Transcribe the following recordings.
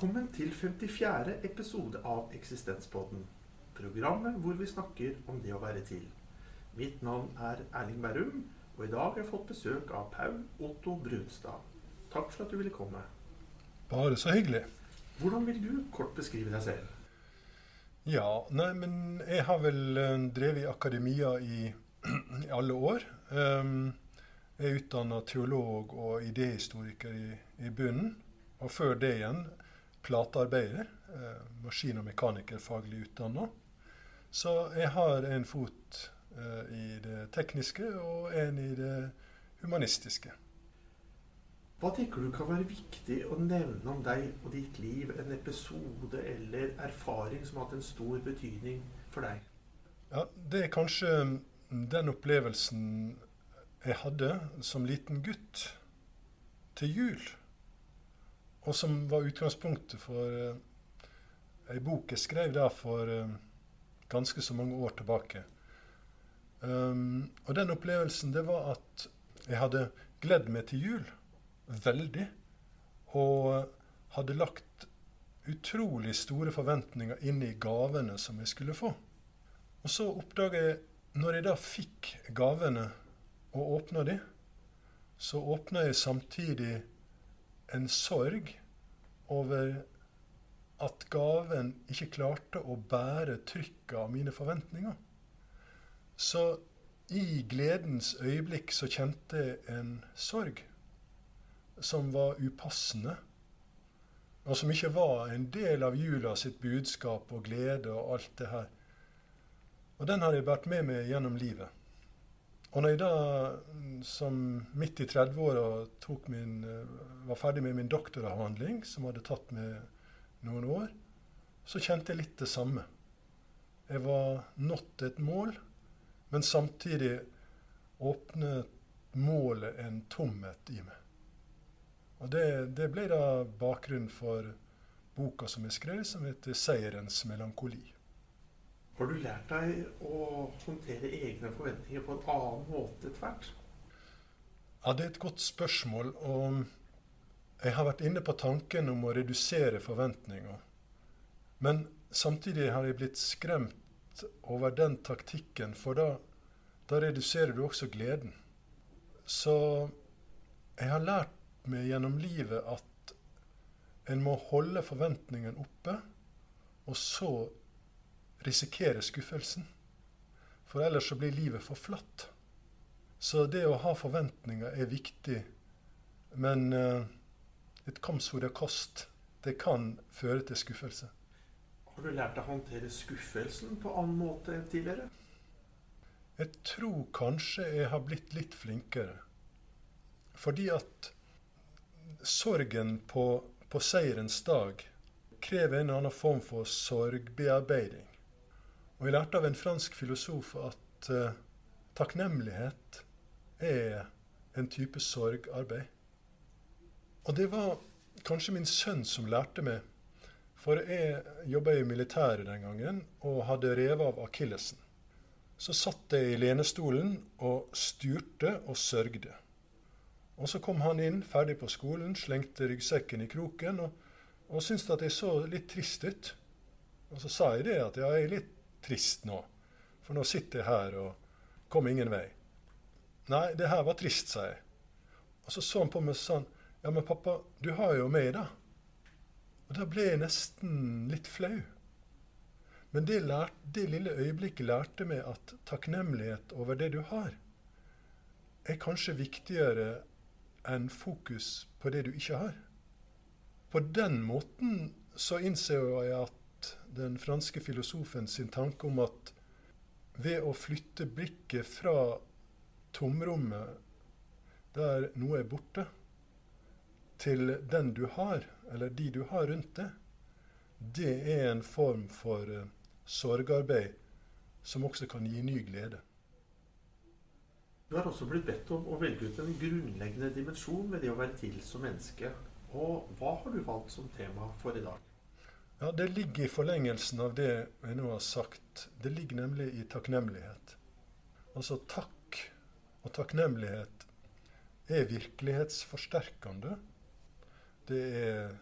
Velkommen til 54. episode av Eksistenspodden. Programmet hvor vi snakker om det å være til. Mitt navn er Erling Bærum, og i dag har jeg fått besøk av Paul Otto Brunstad. Takk for at du ville komme. Bare så hyggelig. Hvordan vil du kort beskrive deg selv? Ja, nei, men jeg har vel eh, drevet i akademia i, i alle år. Um, jeg er utdanna teolog og idéhistoriker i, i bunnen. Og før det igjen platearbeider. Eh, maskin- og mekanikerfaglig utdanna. Så jeg har en fot eh, i det tekniske og en i det humanistiske. Hva tenker du kan være viktig å nevne om deg og ditt liv? En episode eller erfaring som har hatt en stor betydning for deg? Ja, Det er kanskje den opplevelsen jeg hadde som liten gutt til jul. Og som var utgangspunktet for uh, ei bok jeg skrev da for uh, ganske så mange år tilbake. Um, og den opplevelsen det var at jeg hadde gledd meg til jul veldig. Og hadde lagt utrolig store forventninger inn i gavene som jeg skulle få. Og så oppdaga jeg, når jeg da fikk gavene og åpna de, så åpna jeg samtidig en sorg over at gaven ikke klarte å bære trykket av mine forventninger. Så i gledens øyeblikk så kjente jeg en sorg som var upassende, og som ikke var en del av jula sitt budskap og glede og alt det her. Og den har jeg båret med meg gjennom livet. Og når jeg da som midt i 30-åra var ferdig med min doktoravhandling, som hadde tatt meg noen år, så kjente jeg litt det samme. Jeg var nådd et mål, men samtidig åpnet målet en tomhet i meg. Og det, det, ble da bakgrunnen for boka som jeg skrev, som heter 'Seierens melankoli'. Har du lært deg å håndtere egne forventninger på en annen måte tvert? Ja, det er et godt spørsmål. Og jeg har vært inne på tanken om å redusere forventninger. Men samtidig har jeg blitt skremt over den taktikken, for da, da reduserer du også gleden. Så jeg har lært meg gjennom livet at en må holde forventningen oppe, og så risikere skuffelsen. For ellers så blir livet for flatt. Så det å ha forventninger er viktig. Men uh, et comes kost. Det kan føre til skuffelse. Har du lært å håndtere skuffelsen på annen måte enn tidligere? Jeg tror kanskje jeg har blitt litt flinkere. Fordi at sorgen på, på seierens dag krever en annen form for sorgbearbeiding. Og Jeg lærte av en fransk filosof at uh, takknemlighet er en type sorgarbeid. Og det var kanskje min sønn som lærte meg. For jeg jobba i militæret den gangen og hadde revet av akillesen. Så satt jeg i lenestolen og styrte og sørgde. Og så kom han inn, ferdig på skolen, slengte ryggsekken i kroken og, og syntes at jeg så litt trist ut. Og så sa jeg det, at jeg er litt trist nå. For nå sitter jeg her og kom ingen vei. Nei, det her var trist, sa jeg. Og så så han på meg sa ja, men pappa, du har jo meg, da. Og da ble jeg nesten litt flau. Men det, lærte, det lille øyeblikket lærte meg at takknemlighet over det du har, er kanskje viktigere enn fokus på det du ikke har. På den måten så innser jeg at den franske filosofen sin tanke om at ved å flytte blikket fra tomrommet der noe er borte, til den du har, eller de du har rundt deg, det er en form for uh, sorgarbeid som også kan gi ny glede. Du har også blitt bedt om å velge ut en grunnleggende dimensjon ved det å være til som menneske. Og hva har du valgt som tema for i dag? Ja, Det ligger i forlengelsen av det jeg nå har sagt. Det ligger nemlig i takknemlighet. Altså takk og takknemlighet er virkelighetsforsterkende. Det er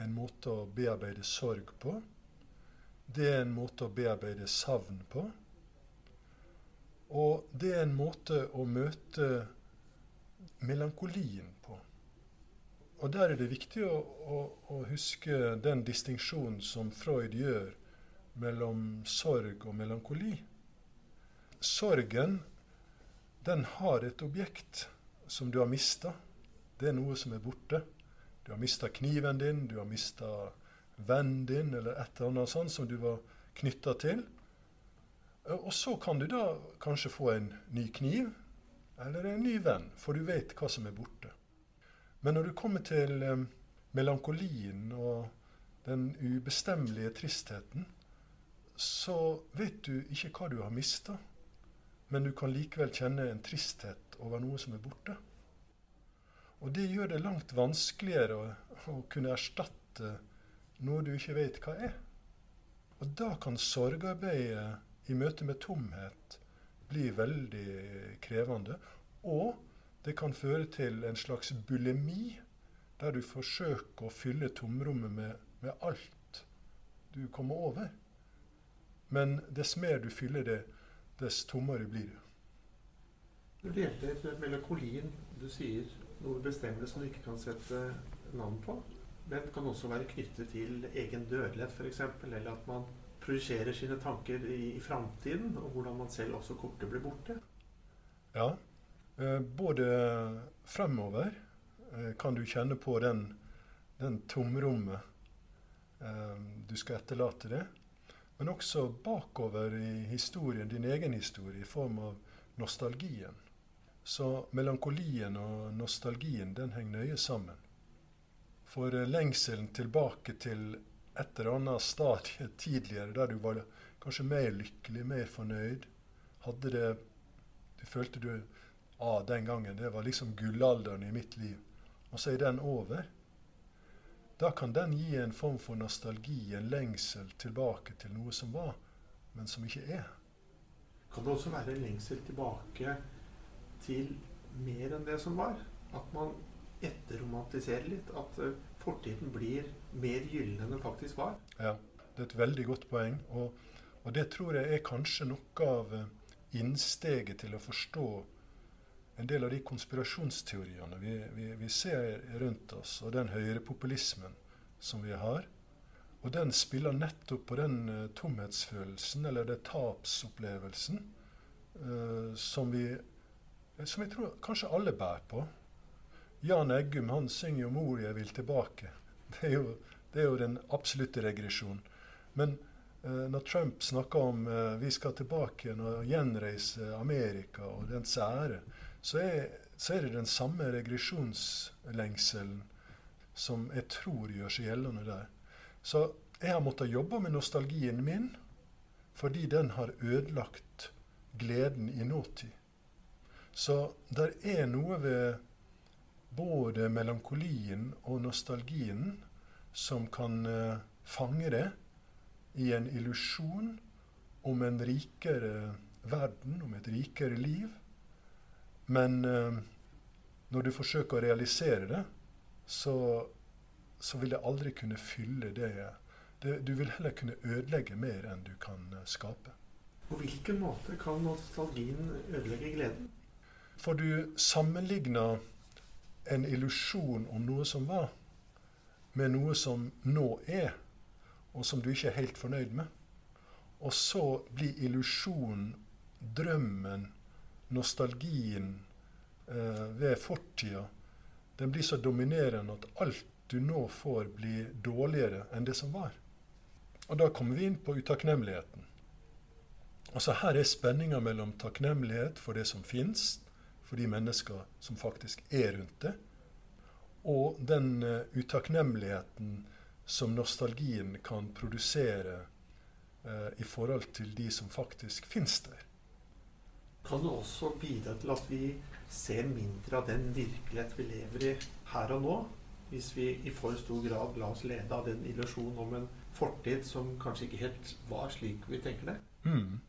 en måte å bearbeide sorg på. Det er en måte å bearbeide savn på. Og det er en måte å møte melankolien på. Og der er det viktig å, å, å huske den distinksjonen som Freud gjør mellom sorg og melankoli. Sorgen, den har et objekt som du har mista. Det er noe som er borte. Du har mista kniven din, du har mista vennen din, eller et eller annet sånt som du var knytta til. Og så kan du da kanskje få en ny kniv eller en ny venn, for du vet hva som er borte. Men når du kommer til eh, melankolien og den ubestemmelige tristheten, så vet du ikke hva du har mista, men du kan likevel kjenne en tristhet over noe som er borte. Og det gjør det langt vanskeligere å, å kunne erstatte noe du ikke vet hva er. Og da kan sorgarbeidet i møte med tomhet bli veldig krevende. Og det kan føre til en slags bulimi, der du forsøker å fylle tomrommet med, med alt du kommer over. Men dess mer du fyller det, dess tommere blir det. Du delte et melankolien, du sier noe bestemmende som du ikke kan sette navn på. Den kan også være knyttet til egen dødelighet, f.eks. Eller at man projiserer sine tanker i, i framtiden, og hvordan man selv også kommer til å bli borte. Ja. Eh, både fremover eh, kan du kjenne på den, den tomrommet eh, du skal etterlate det. Men også bakover i historien, din egen historie, i form av nostalgien. Så melankolien og nostalgien den henger nøye sammen. For lengselen tilbake til et eller annet stadie tidligere, der du var kanskje mer lykkelig, mer fornøyd, hadde det Du følte du ah, den gangen, det var liksom gullalderen i mitt liv. Og så er den over. Da kan den gi en form for nostalgi, en lengsel tilbake til noe som var, men som ikke er. Kan det også være en lengsel tilbake til mer enn det som var? At man etterromantiserer litt? At uh, fortiden blir mer gyllen enn den faktisk var? Ja, det er et veldig godt poeng. Og, og det tror jeg er kanskje noe av uh, innsteget til å forstå en del av de konspirasjonsteoriene vi, vi, vi ser rundt oss, og den høyrepopulismen som vi har. Og den spiller nettopp på den uh, tomhetsfølelsen, eller det tapsopplevelsen, uh, som, vi, som jeg tror kanskje alle bærer på. Jan Eggum han synger jo 'Mor, jeg vil tilbake'. Det er jo, det er jo den absolutte regresjonen. Men uh, når Trump snakker om vi skal tilbake igjen og gjenreise Amerika og dens ære, så er, så er det den samme regresjonslengselen som jeg tror gjør seg gjeldende der. Så jeg har måttet jobbe med nostalgien min fordi den har ødelagt gleden i nåtid. Så det er noe ved både melankolien og nostalgien som kan uh, fange det i en illusjon om en rikere verden, om et rikere liv. Men eh, når du forsøker å realisere det, så, så vil det aldri kunne fylle det, det, Du vil heller kunne ødelegge mer enn du kan uh, skape. På hvilken måte kan nostalgien ødelegge gleden? For du sammenligner en illusjon om noe som var, med noe som nå er, og som du ikke er helt fornøyd med. Og så blir illusjonen, drømmen, nostalgien eh, ved fortida, den blir så dominerende at alt du nå får, blir dårligere enn det som var. Og da kommer vi inn på utakknemligheten. Altså Her er spenninga mellom takknemlighet for det som fins, for de mennesker som faktisk er rundt det, og den uh, utakknemligheten som nostalgien kan produsere uh, i forhold til de som faktisk fins der kan det også bidra til at vi ser mindre av den virkelighet vi lever i her og nå, hvis vi i for stor grad lar oss lede av den illusjonen om en fortid som kanskje ikke helt var slik vi tenker det. Mm.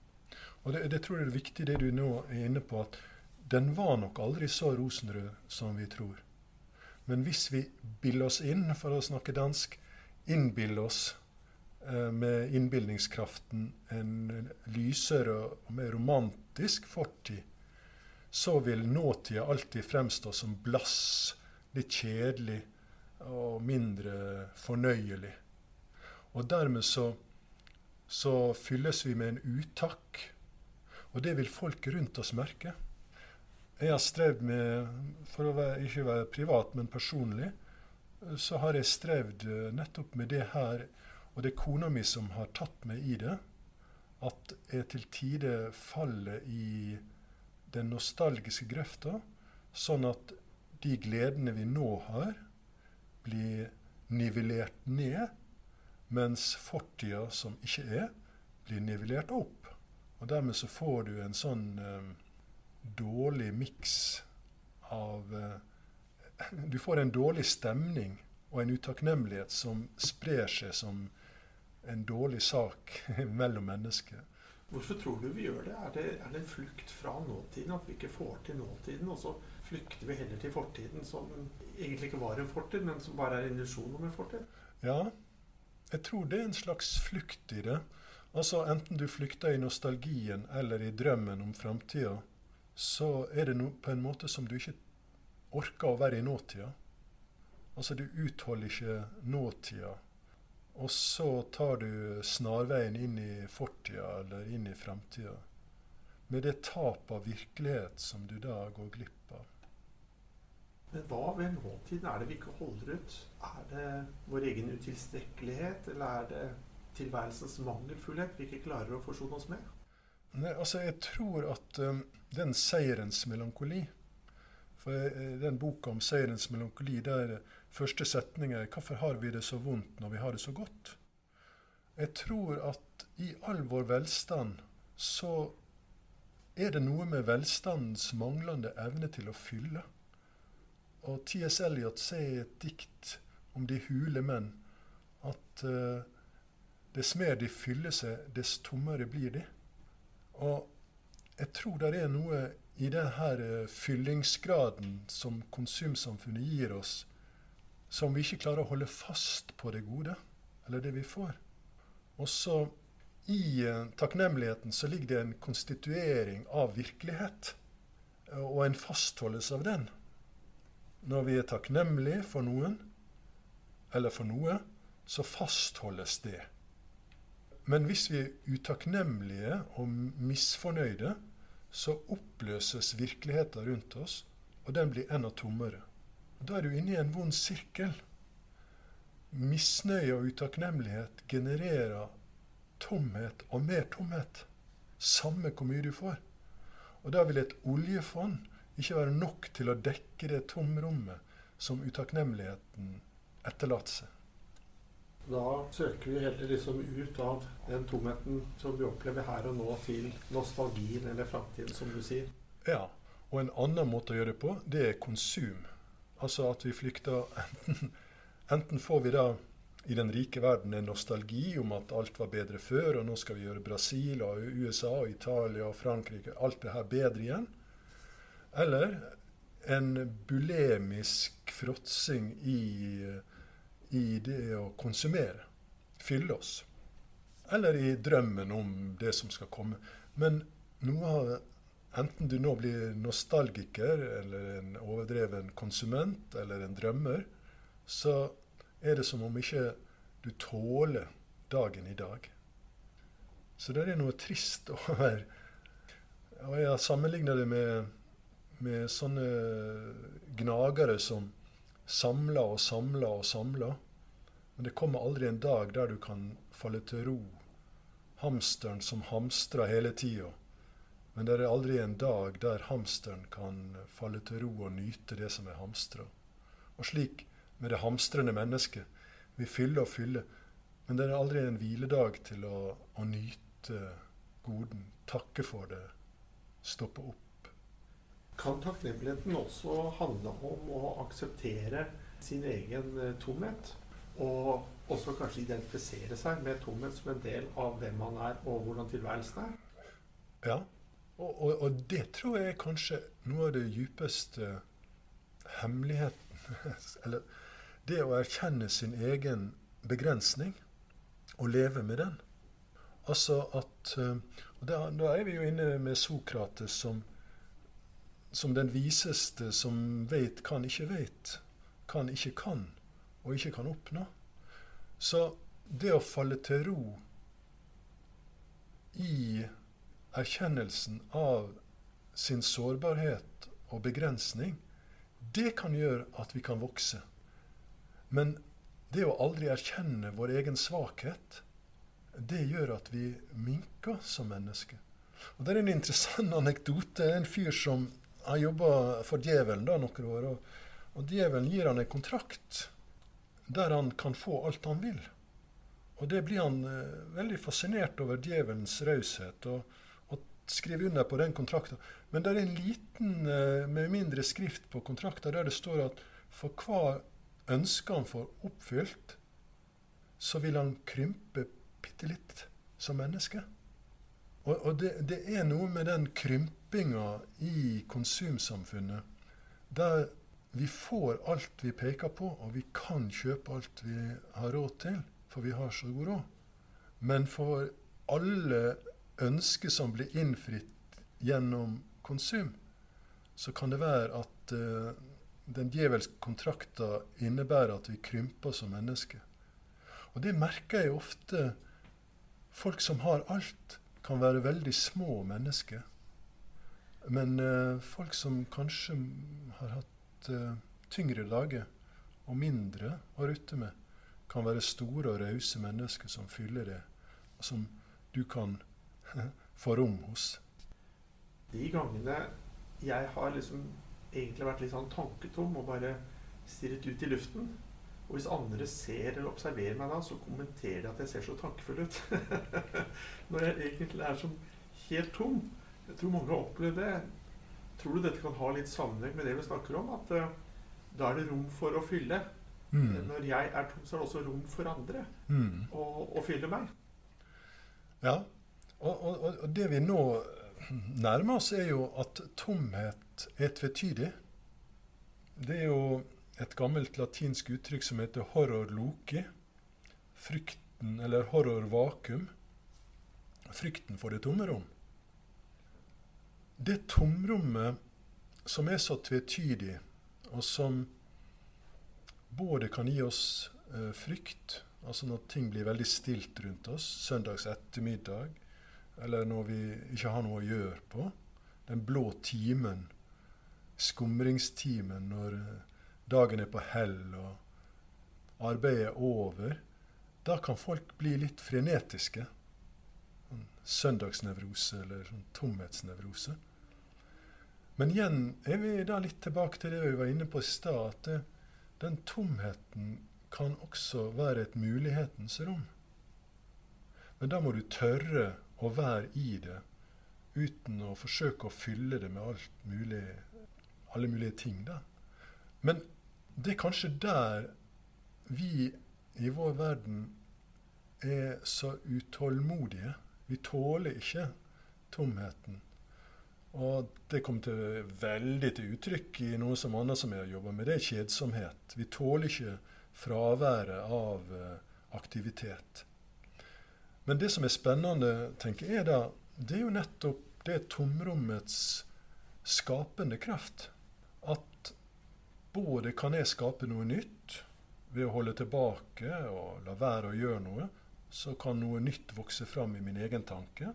Og det, det, tror jeg er viktig det du nå er inne på, at den var nok aldri så rosenrød som vi tror. Men hvis vi biller oss inn, for å snakke dansk, innbiller oss eh, med innbilningskraften en lysere og mer romantisk fortid, så vil nåtida alltid fremstå som blass, litt kjedelig og mindre fornøyelig. Og dermed så, så fylles vi med en utakk. Og det vil folk rundt oss merke. Jeg har strevd med, for å være, ikke være privat, men personlig, så har jeg strevd eh, nettopp med det her. Og det er kona mi som har tatt meg i det. At jeg til tider faller i den nostalgiske grøfta, sånn at de gledene vi nå har, blir nivellert ned, mens fortida som ikke er, blir nivellert opp. Og dermed så får du en sånn eh, dårlig miks av eh, Du får en dårlig stemning og en utakknemlighet som sprer seg som en dårlig sak mellom mennesker. Hvorfor tror du vi gjør det? Er, det? er det en flukt fra nåtiden? At vi ikke får til nåtiden? Og så flykter vi heller til fortiden, som egentlig ikke var en fortid, men som bare er en illusjon om en fortid? Ja, jeg tror det er en slags flukt i det. Altså Enten du flykter i nostalgien eller i drømmen om framtida, så er det no, på en måte som du ikke orker å være i nåtida. Altså du utholder ikke nåtida. Og så tar du snarveien inn i fortida eller inn i framtida. Med det tap av virkelighet som du da går glipp av. Men hva ved nåtiden er det vi ikke holder ut? Er det vår egen utilstrekkelighet, eller er det tilværelsens mangelfullhet vi ikke klarer å forsone oss med? Nei, altså Jeg tror at um, den seierens melankoli For uh, den boka om seierens melankoli, der første setning er 'Hvorfor har vi det så vondt når vi har det så godt?' Jeg tror at i all vår velstand så er det noe med velstandens manglende evne til å fylle. Og T.S. Eliot sier i et dikt om de hule menn at uh, dess mer de fyller seg, dess tommere blir de. Og jeg tror det er noe i denne uh, fyllingsgraden som konsumsamfunnet gir oss, som vi ikke klarer å holde fast på det gode, eller det vi får. Også i uh, takknemligheten så ligger det en konstituering av virkelighet, og en fastholdelse av den. Når vi er takknemlige for noen, eller for noe, så fastholdes det. Men hvis vi er utakknemlige og misfornøyde, så oppløses virkeligheten rundt oss, og den blir enda tommere. Da er du inne i en vond sirkel. Misnøye og utakknemlighet genererer tomhet og mer tomhet. Samme hvor mye du får. Og da vil et oljefond ikke være nok til å dekke det tomrommet som utakknemligheten etterlater seg. Da søker vi heller liksom ut av den tomheten som vi opplever her og nå, til nostalgien eller framtiden, som du sier. Ja. Og en annen måte å gjøre det på, det er konsum. Altså at vi flykter enten, får vi da i den rike verden en nostalgi om at alt var bedre før, og nå skal vi gjøre Brasil og USA og Italia og Frankrike alt det her bedre igjen. Eller en bulemisk fråtsing i, i det å konsumere. Fylle oss. Eller i drømmen om det som skal komme. Men noe av Enten du nå blir nostalgiker eller en overdreven konsument eller en drømmer, så er det som om ikke du tåler dagen i dag. Så det er noe trist over Og jeg har sammenligna det med med sånne gnagere som samler og samler og samler. Men det kommer aldri en dag der du kan falle til ro. Hamsteren som hamstrer hele tida. Men det er aldri en dag der hamsteren kan falle til ro og nyte det som er hamstra. Og slik med det hamstrende mennesket. Vi fyller og fyller, men det er aldri en hviledag til å, å nyte goden, takke for det, stoppe opp kan takknemligheten også handle om å akseptere sin egen eh, tomhet. Og også kanskje identifisere seg med tomhet som en del av hvem man er, og hvordan tilværelsen er. Ja, og, og, og det tror jeg er kanskje noe av det djupeste hemmeligheten Eller det å erkjenne sin egen begrensning og leve med den. Altså at eh, og da, da er vi jo inne med Sokrates som, som den viseste som veit kan ikke veit, kan ikke kan, og ikke kan oppnå. Så det å falle til ro i erkjennelsen av sin sårbarhet og begrensning, det kan gjøre at vi kan vokse. Men det å aldri erkjenne vår egen svakhet, det gjør at vi minker som mennesker. Og Det er en interessant anekdote. En fyr som har jobba for djevelen da noen år. Og, og djevelen gir han en kontrakt der han kan få alt han vil. Og det blir han eh, veldig fascinert over djevelens raushet. Og, og skriver under på den kontrakten. Men det er en liten, eh, med mindre skrift på kontrakten der det står at for hver ønske han får oppfylt, så vil han krympe bitte litt som menneske. Og, og det, det, er noe med den krympinga i konsumsamfunnet der vi får alt vi peker på, og vi kan kjøpe alt vi har råd til, for vi har så god råd. Men for alle ønsker som blir innfridd gjennom konsum, så kan det være at uh, den djevelske kontrakta innebærer at vi krymper som mennesker. Og det merker jeg ofte Folk som har alt, kan være veldig små mennesker. Men uh, folk som kanskje har hatt uh, tyngre dager og mindre å rutte med, kan være store og rause mennesker som fyller det, og som du kan få rom hos. De gangene jeg har liksom egentlig vært litt sånn tanketom og bare stirret ut i luften, og hvis andre ser eller observerer meg da, så kommenterer de at jeg ser så tankefull ut. Når jeg egentlig er sånn helt tom. Jeg tror mange har opplevd det. Tror du dette kan ha litt sammenheng med det vi snakker om? At uh, da er det rom for å fylle. Mm. Når jeg er tom, så er det også rom for andre mm. å, å, fylle meg. Ja. Og, og, og, det vi nå nærmer oss, er jo at tomhet er tvetydig. Det er jo et gammelt latinsk uttrykk som heter 'horror loci'. Frykten, eller 'horror vakuum'. Frykten for det tomme rom. Det tomrommet som er så tvetydig, og som både kan gi oss eh, frykt, altså når ting blir veldig stilt rundt oss, søndags ettermiddag, eller når vi ikke har noe å gjøre på, den blå timen, skumringstimen når eh, dagen er på hell og arbeidet er over, da kan folk bli litt frenetiske. Sånn søndagsnevrose eller sånn tomhetsnevrose. Men igjen er vi da litt tilbake til det vi var inne på i stad, at det, den tomheten kan også være et mulighetens rom. Men da må du tørre å være i det uten å forsøke å fylle det med mulig, alle mulige ting. da. Men det er kanskje der vi i vår verden er så utålmodige. Vi tåler ikke tomheten. Og det kommer til veldig til uttrykk i noe som annet som jeg har jobba med. Det er kjedsomhet. Vi tåler ikke fraværet av uh, aktivitet. Men det som er spennende, tenker jeg da, det er jo nettopp det tomrommets skapende kraft. At Både kan jeg skape noe nytt ved å holde tilbake og la være å gjøre noe. Så kan noe nytt vokse fram i min egen tanke.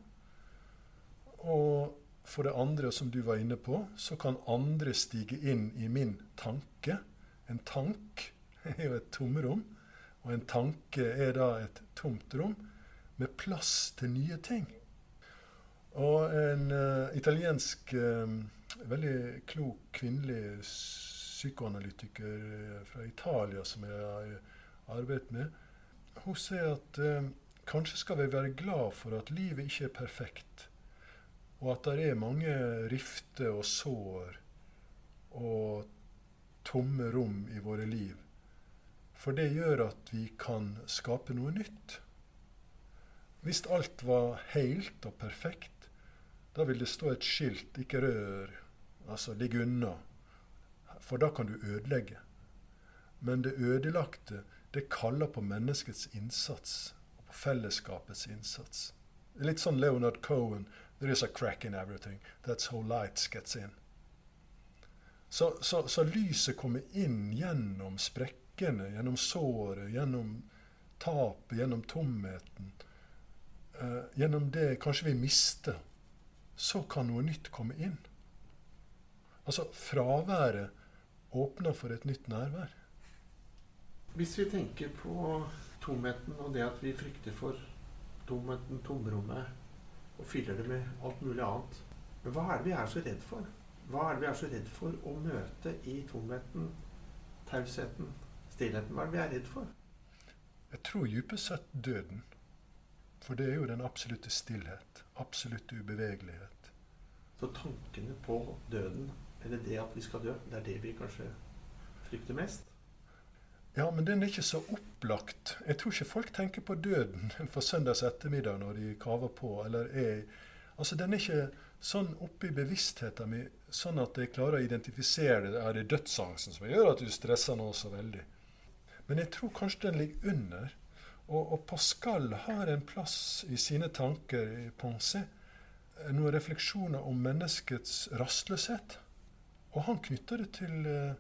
Og for det andre, som du var inne på, så kan andre stige inn i min tanke. En tank er jo et tomrom, og en tanke er da et tomt rom med plass til nye ting. Og en uh, italiensk, uh, veldig klok kvinnelig psykoanalytiker eh, fra Italia som jeg har arbeidet med. Hun sier at uh, kanskje skal vi være glad for at livet ikke er perfekt. Og at det er mange rifter og sår og tomme rom i våre liv. For det gjør at vi kan skape noe nytt. Hvis alt var helt og perfekt, da vil det stå et skilt 'ikke rør', altså 'ligg unna' for da kan du ødelegge. Men det ødelagte, det kaller på menneskets innsats. Og på fellesskapets innsats. Litt sånn Leonard Cohen. There is a crack in everything. That's how light gets in. Så, så, så lyset kommer inn gjennom sprekkene, gjennom såret, gjennom tapet, gjennom tomheten. Uh, gjennom det kanskje vi mister. Så kan noe nytt komme inn. Altså fraværet åpner for et nytt nærvær. Hvis vi tenker på tomheten og det at vi frykter for tomheten, tomrommet, og fyller det med alt mulig annet Men hva er det vi er så redd for? Hva er det vi er så redd for å møte i tomheten, tausheten, stillheten? Hva er det vi er redd for? Jeg tror dypest sett døden. For det er jo den absolutte stillhet. Absolutte ubevegelighet. Så tankene på døden, eller det at vi skal dø, det er det vi kanskje frykter mest? Ja, men den er ikke så opplagt. Jeg tror ikke folk tenker på døden for søndags ettermiddag når de kaver på. eller er... Altså, Den er ikke sånn oppe i bevisstheten min sånn at jeg klarer å identifisere det. Er det dødsangsten som gjør at du stresser nå så veldig? Men jeg tror kanskje den ligger under. Og, og Pascal har en plass i sine tanker i Pensée noen refleksjoner om menneskets rastløshet. Og han knytter det til uh,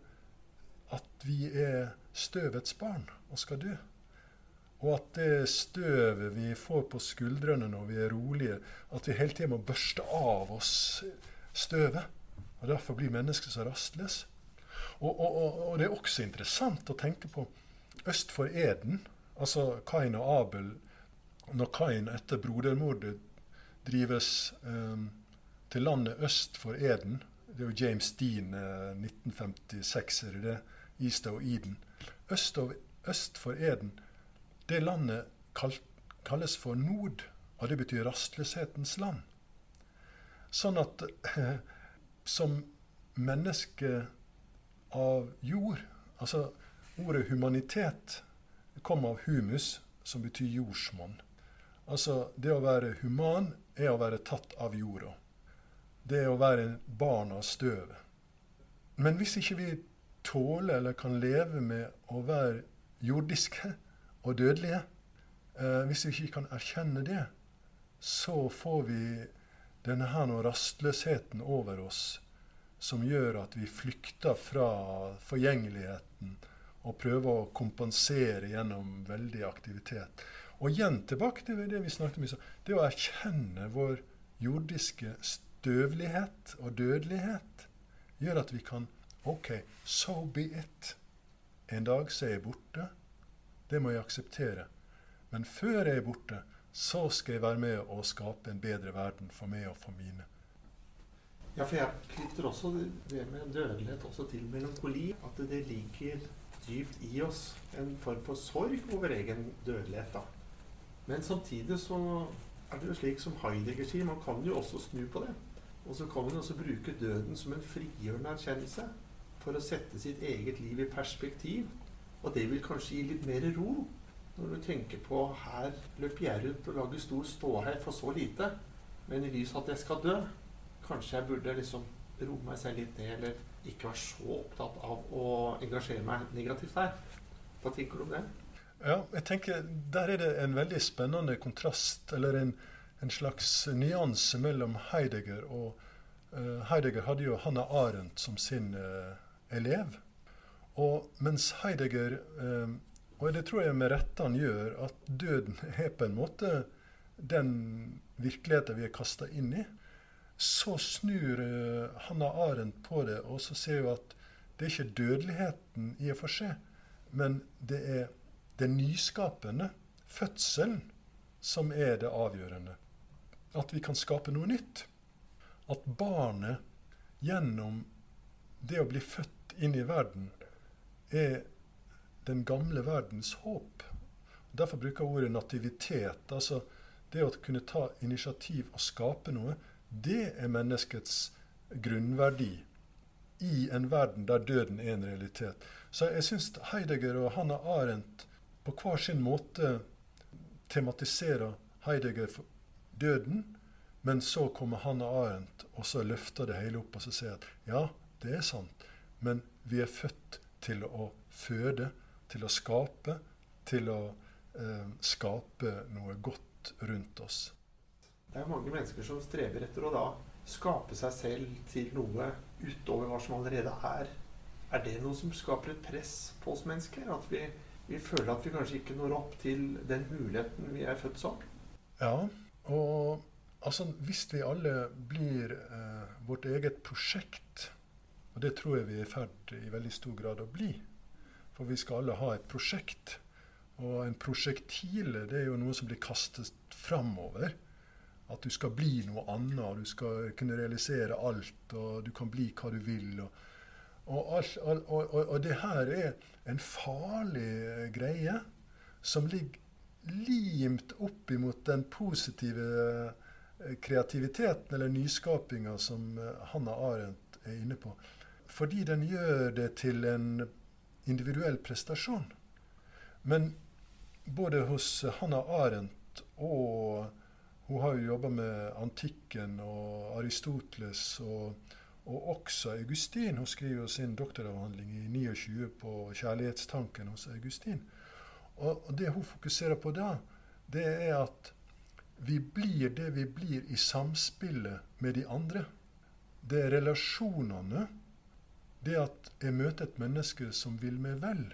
at vi er støvets barn og skal dø. Og at det støvet vi får på skuldrene når vi er rolige, at vi hele tida må børste av oss støvet. Og Derfor blir mennesket så rastløs. Og, og, og, det er også interessant å tenke på øst for Eden, altså Kain og Abel, når Kain etter brodermordet drives um, til landet øst for Eden. Det er jo James Dean, eh, 1956, er det det? Easter og Eden. Øst, og, øst for Eden, det landet kal, kalles for Nord, og det betyr rastløshetens land. Sånn at eh, som menneske av jord Altså ordet humanitet kom av humus, som betyr jordsmonn. Altså det å være human er å være tatt av jorda. Det er å være barn av støvet. Men hvis ikke vi tåler eller kan leve med å være jordiske og dødelige. Eh, hvis vi ikke kan erkjenne det, så får vi denne her rastløsheten over oss som gjør at vi flykter fra forgjengeligheten og prøve å kompensere gjennom veldig aktivitet. Og igjen tilbake til det vi snakket om. Det å erkjenne vår jordiske støvlighet og dødelighet gjør at vi kan OK, so be it. En dag så er jeg borte. Det må jeg akseptere. Men før jeg er borte, så skal jeg være med og skape en bedre verden for meg og for mine. Ja, for jeg knytter også det med dødelighet også til melankoli. At det ligger dypt i oss en form for sorg over egen dødelighet. da. Men samtidig så er det jo slik som Heidegger sier, man kan jo også snu på det. Og så kan man også bruke døden som en frigjørende erkjennelse for å sette sitt eget liv i perspektiv. Og det vil kanskje gi litt mer ro når du tenker på her løper jeg rundt og lager stor ståhei for så lite. Men i lys av at jeg skal dø, kanskje jeg burde liksom roe meg selv litt ned, eller ikke være så opptatt av å engasjere meg negativt der. Hva tenker du om det? Ja, jeg tenker Der er det en veldig spennende kontrast, eller en, en slags nyanse mellom Heidegger og uh, Heidegger hadde jo Hanna Arendt som sin uh, elev. Og mens Heidegger, eh, og det tror jeg med rette han gjør, at døden er på en måte den virkeligheten vi er kasta inn i, så snur uh, Hanna Arendt på det, og så ser hun at det er ikke dødeligheten i og for seg, men det er det nyskapende, fødselen, som er det avgjørende. At vi kan skape noe nytt. At barnet gjennom det å bli født inn i verden er den gamle verdens håp. Derfor bruker jeg ordet nativitet. altså Det å kunne ta initiativ og skape noe, det er menneskets grunnverdi i en verden der døden er en realitet. Så jeg syns Heidegger og Hanna Arendt på hver sin måte tematiserer Heidegger for døden, men så kommer Hanna Arendt og så løfter det hele opp og så sier at ja, det er sant. Men vi er født til å føde, til å skape, til å eh, skape noe godt rundt oss. Det er mange mennesker som strever etter å da skape seg selv til noe utover hva som allerede er. Er det noe som skaper et press på oss mennesker? At vi, vi føler at vi kanskje ikke når opp til den muligheten vi er født som? Ja, og altså hvis vi alle blir eh, vårt eget prosjekt, og det tror jeg vi er i ferd i veldig stor grad å bli, for vi skal alle ha et prosjekt. Og en prosjektile det er jo noe som blir kastet framover. At du skal bli noe annet, du skal kunne realisere alt, og du kan bli hva du vil. Og, og, og, og det her er en farlig greie som ligger limt opp imot den positive eh, kreativiteten eller nyskapinga som eh, Hanna Arendt er inne på. Fordi den gjør det til en individuell prestasjon. Men både hos Hanna Arendt og Hun har jo jobba med antikken og Aristoteles og, og også Augustin. Hun skriver jo sin doktoravhandling i 29 på kjærlighetstanken hos Augustin. Og, det hun fokuserer på da, det er at vi blir det vi blir i samspillet med de andre. Det er relasjonene det at jeg møter et menneske som vil meg vel,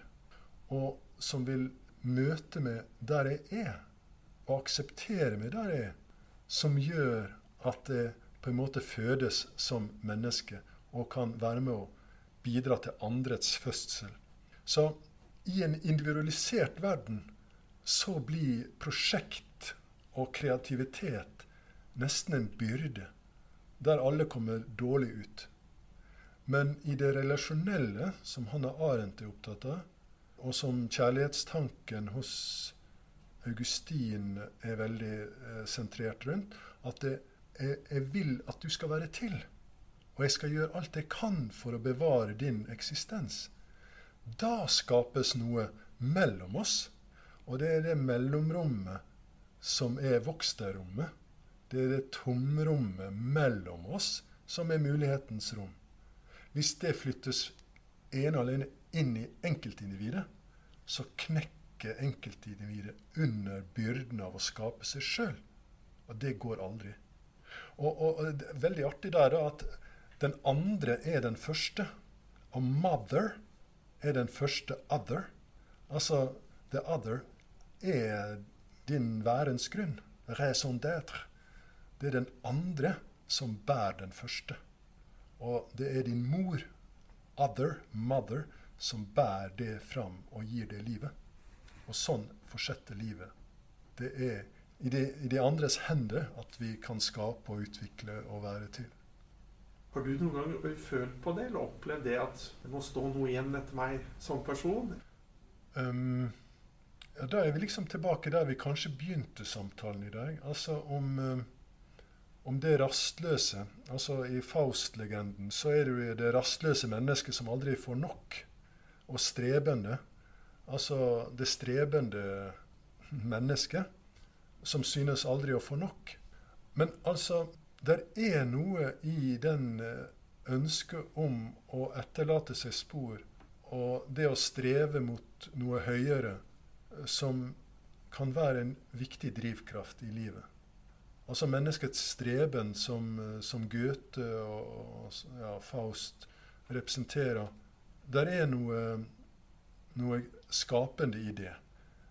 og som vil møte meg der jeg er, og akseptere meg der jeg er, som gjør at det på en måte fødes som menneske og kan være med å bidra til andrets fødsel. Så i en individualisert verden så blir prosjekt og kreativitet nesten en byrde, der alle kommer dårlig ut. Men i det relasjonelle, som Hanna Arendt er opptatt av, og som kjærlighetstanken hos Augustin er veldig eh, sentrert rundt, at det, jeg, jeg vil at du skal være til. Og jeg skal gjøre alt jeg kan for å bevare din eksistens. Da skapes noe mellom oss. Og det er det mellomrommet som er voksterrommet. Det er det tomrommet mellom oss som er mulighetens rom. Hvis det flyttes ene og alene inn i enkeltindividet, så knekker enkeltindividet under byrden av å skape seg sjøl. Og det går aldri. Og, og, og, veldig artig der da, at den andre er den første. Og mother er den første other. Altså the other er din værens grunn. Raison d'être. Det er den andre som bærer den første. Og det er din mor, other, mother, som bærer det fram og gir det livet. Og sånn fortsetter livet. Det er i de, i de, andres hender at vi kan skape og utvikle og være til. Har du noen gang følt på det, eller opplevd det at det må stå noe igjen etter meg som person? Um, ja, da er vi liksom tilbake der vi kanskje begynte samtalen i dag. Altså om om det rastløse. Altså I Faust-legenden så er det jo det rastløse mennesket som aldri får nok, og strebende. Altså det strebende mennesket som synes aldri å få nok. Men altså, det er noe i den eh, ønsket om å etterlate seg spor, og det å streve mot noe høyere, eh, som kan være en viktig drivkraft i livet. Altså menneskets streben som, eh, som Goethe og, ja, Faust representerer. Der er noe, noe skapende i det.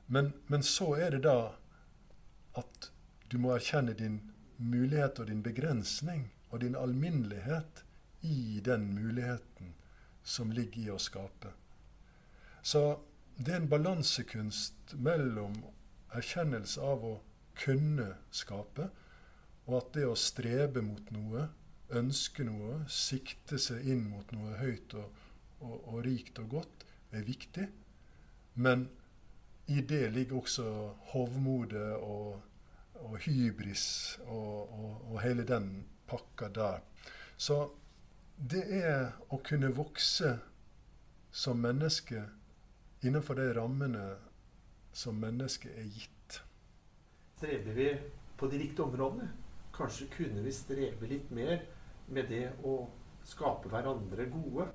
Men, men, så er det da at du må erkjenne din mulighet og din begrensning og din alminnelighet i den muligheten som ligger i å skape. Så det er en balansekunst mellom erkjennelse av å kunne skape, og at det å strebe mot noe, ønske noe, sikte seg inn mot noe høyt og, og, og rikt og godt, er viktig. Men i det ligger også hovmodet og, og hybris og, og, hele den pakka der. Så det er å kunne vokse som menneske innenfor de rammene som mennesket er gitt. Streber vi på de riktige områdene? Kanskje kunne vi strebe litt mer med det å skape hverandre gode?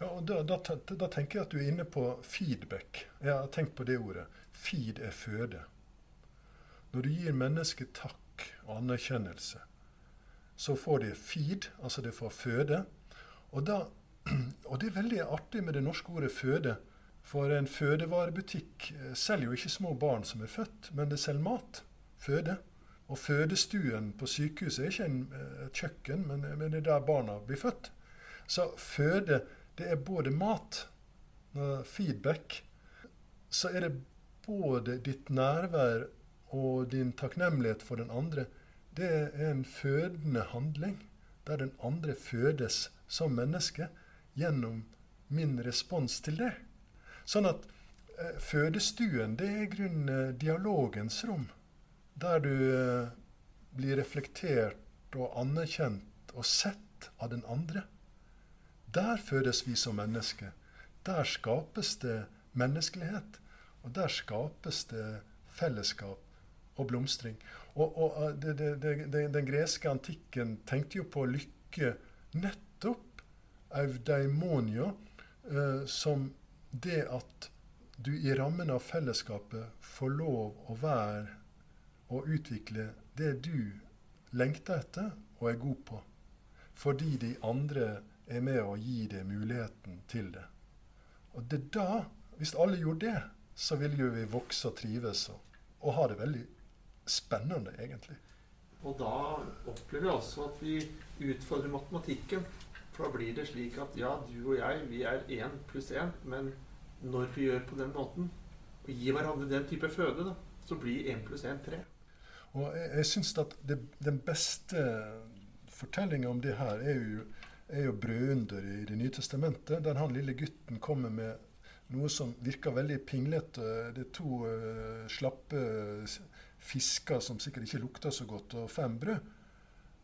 Ja, og da, da, da, tenker jeg at du er inne på feedback. Jeg har tenkt på det ordet. Feed er føde. Når du gir mennesket takk og anerkjennelse, så får de feed, altså det får føde. Og, da, og det er veldig artig med det norske ordet føde. For en fødevarebutikk eh, selger jo ikke små barn som er født, men det selger mat. Føde. Og fødestuen på sykehuset er ikke en, eh, et kjøkken, men, men det er der barna blir født. Så føde det er både mat, feedback, så er det både ditt nærvær og din takknemlighet for den andre. Det er en fødende handling, der den andre fødes som menneske gjennom min respons til det. Sånn at eh, fødestuen, det er i grunnen eh, dialogens rom. Der du eh, blir reflektert og anerkjent og sett av den andre. Der fødes vi som mennesker. Der skapes det menneskelighet. Og der skapes det fellesskap og blomstring. Og, og det, det, det, Den greske antikken tenkte jo på lykke nettopp eudaimonio, eh, som det at du i rammen av fellesskapet får lov å være og utvikle det du lengter etter og er god på. Fordi de andre er med å gi det muligheten til det. Og det da, hvis alle gjorde det, så ville jo vi vokse og trives og, og ha det veldig spennende, egentlig. Og da opplever vi også at vi utfordrer matematikken. For da blir det slik at ja, du og jeg, vi er én pluss én, men når vi gjør på den måten, og gir hverandre den type føde, da, så blir én pluss én tre. Og jeg, jeg syns at det, den beste fortellinga om det her er jo er jo brødunder i Det nye testamentet, der han lille gutten kommer med noe som virker veldig pinglete. Det er to uh, slappe fisker som sikkert ikke lukter så godt, og fem brød.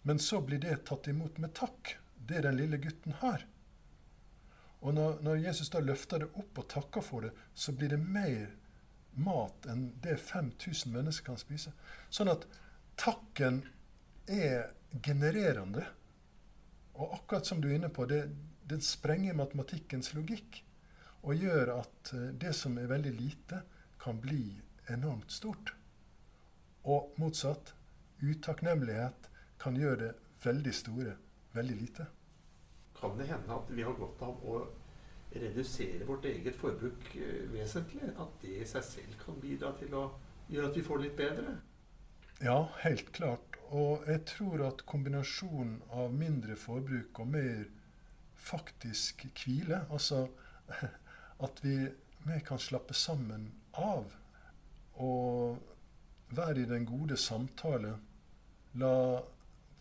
Men så blir det tatt imot med takk, det den lille gutten har. Og når, når, Jesus da løfter det opp og takker for det, så blir det mer mat enn det 5000 mennesker kan spise. Sånn at takken er genererende. Og akkurat som du er inne på, det, det sprenger matematikkens logikk. Og gjør at eh, det som er veldig lite, kan bli enormt stort. Og motsatt. Utakknemlighet kan gjøre det veldig store veldig lite. Kan det hende at vi har godt av å redusere vårt eget forbruk eh, vesentlig? At det i seg selv kan bidra til å gjøre at vi får litt bedre? Ja, helt klart. Og jeg tror at kombinasjonen av mindre forbruk og mer faktisk hvile, altså at vi mer kan slappe sammen av og være i den gode samtale, la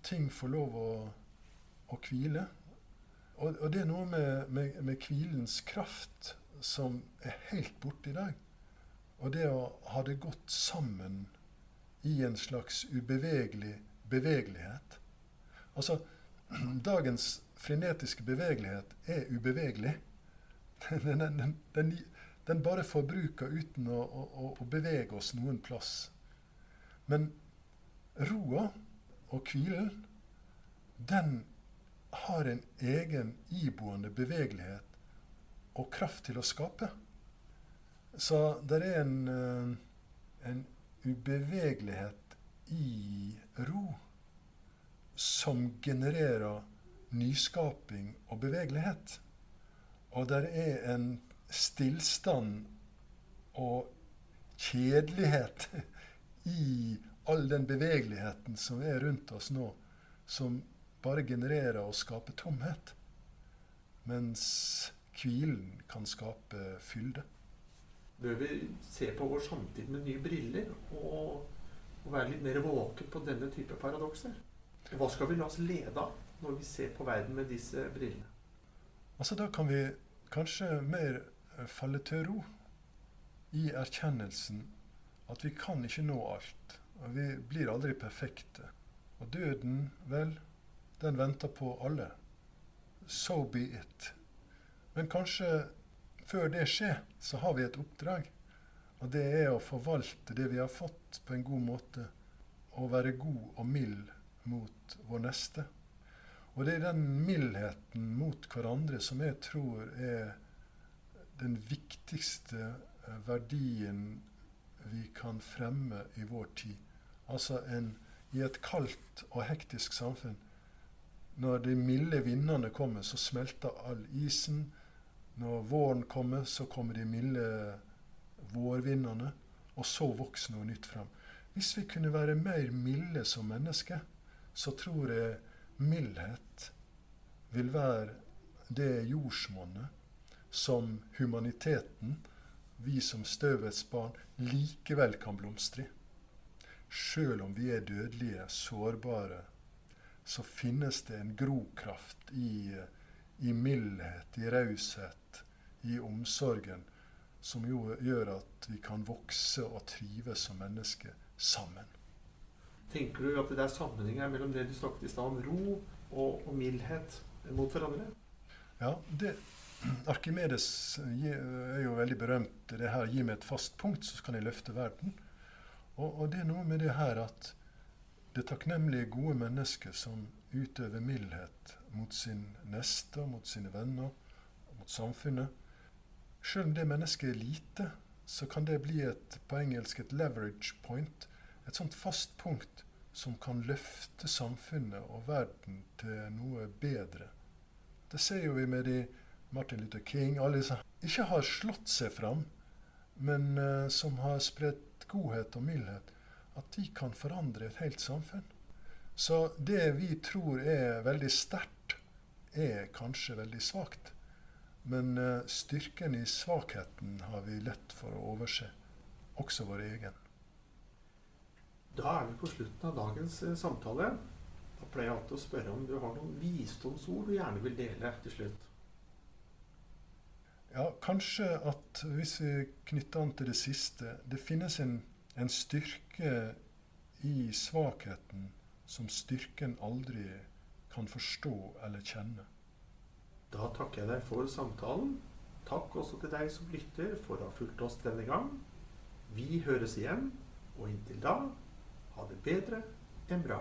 ting få lov å, å hvile. Og, og, det er noe med, med, med hvilens kraft som er helt borte i dag. Og det å ha det godt sammen i en slags ubevegelig bevegelighet. Altså, dagens frenetiske bevegelighet er ubevegelig. Den, den, den, den bare forbruker uten å, å, å, bevege oss noen plass. Men roa og hvilen, den har en egen iboende bevegelighet og kraft til å skape. Så det er en, eh, en ubevegelighet i ro som genererer nyskaping og bevegelighet. Og der er en stillstand og kjedelighet i all den bevegeligheten som er rundt oss nå, som bare genererer og skaper tomhet. Mens hvilen kan skape fylde. Bør vi se på vår samtid med nye briller og og være litt mer våken på denne type paradokser. Hva skal vi la oss lede av når vi ser på verden med disse brillene? Altså Da kan vi kanskje mer eh, falle til ro i erkjennelsen at vi kan ikke nå alt. Og vi blir aldri perfekte. Og døden, vel, den venter på alle. So be it. Men kanskje før det skjer, så har vi et oppdrag. Og det er å forvalte det vi har fått, på en god måte. Og være god og mild mot vår neste. Og det er den mildheten mot hverandre som jeg tror er den viktigste eh, verdien vi kan fremme i vår tid. Altså en, i et kaldt og hektisk samfunn. Når de milde vindene kommer, så smelter all isen. Når våren kommer, så kommer de milde vårvindene. Og så vokser noe nytt frem. Hvis vi kunne være mer milde som mennesker, så tror jeg mildhet vil være det jordsmonnet som humaniteten, vi som støvets barn, likevel kan blomstre i. Sjøl om vi er dødelige, sårbare, så finnes det en grokraft i, i mildhet, i raushet, i omsorgen, som jo gjør at vi kan vokse og trives som mennesker sammen. Tenker du at det er sammenhenger mellom det du snakket i stad om ro og, og, mildhet mot hverandre? Ja, det, Arkimedes er jo veldig berømt. Det her 'gi meg et fast punkt, så kan jeg løfte verden'. Og, og det er noe med det her at det takknemlige, gode mennesket som utøver mildhet mot sin neste, mot sine venner, mot samfunnet Selv om det mennesket er lite, så kan det bli et, på engelsk et leverage point et sånt fast punkt som kan løfte samfunnet og verden til noe bedre. Det ser jo vi med de Martin Luther King, alle som ikke har slått seg fram, men uh, som har spredt godhet og mildhet. At de kan forandre et helt samfunn. Så det vi tror er veldig sterkt, er kanskje veldig svakt. Men uh, styrken i svakheten har vi lett for å overse, også vår egen. Da er vi på slutten av dagens eh, samtale. Da pleier jeg alltid å spørre om du har noen visdomsord du gjerne vil dele til slutt. Ja, kanskje at hvis vi knytter an til det siste Det finnes en, en styrke i svakheten som styrken aldri kan forstå eller kjenne. Da takker jeg deg for samtalen. Takk også til deg som lytter for å ha fulgt oss denne gang. Vi høres igjen, og inntil da ha det bedre enn bra.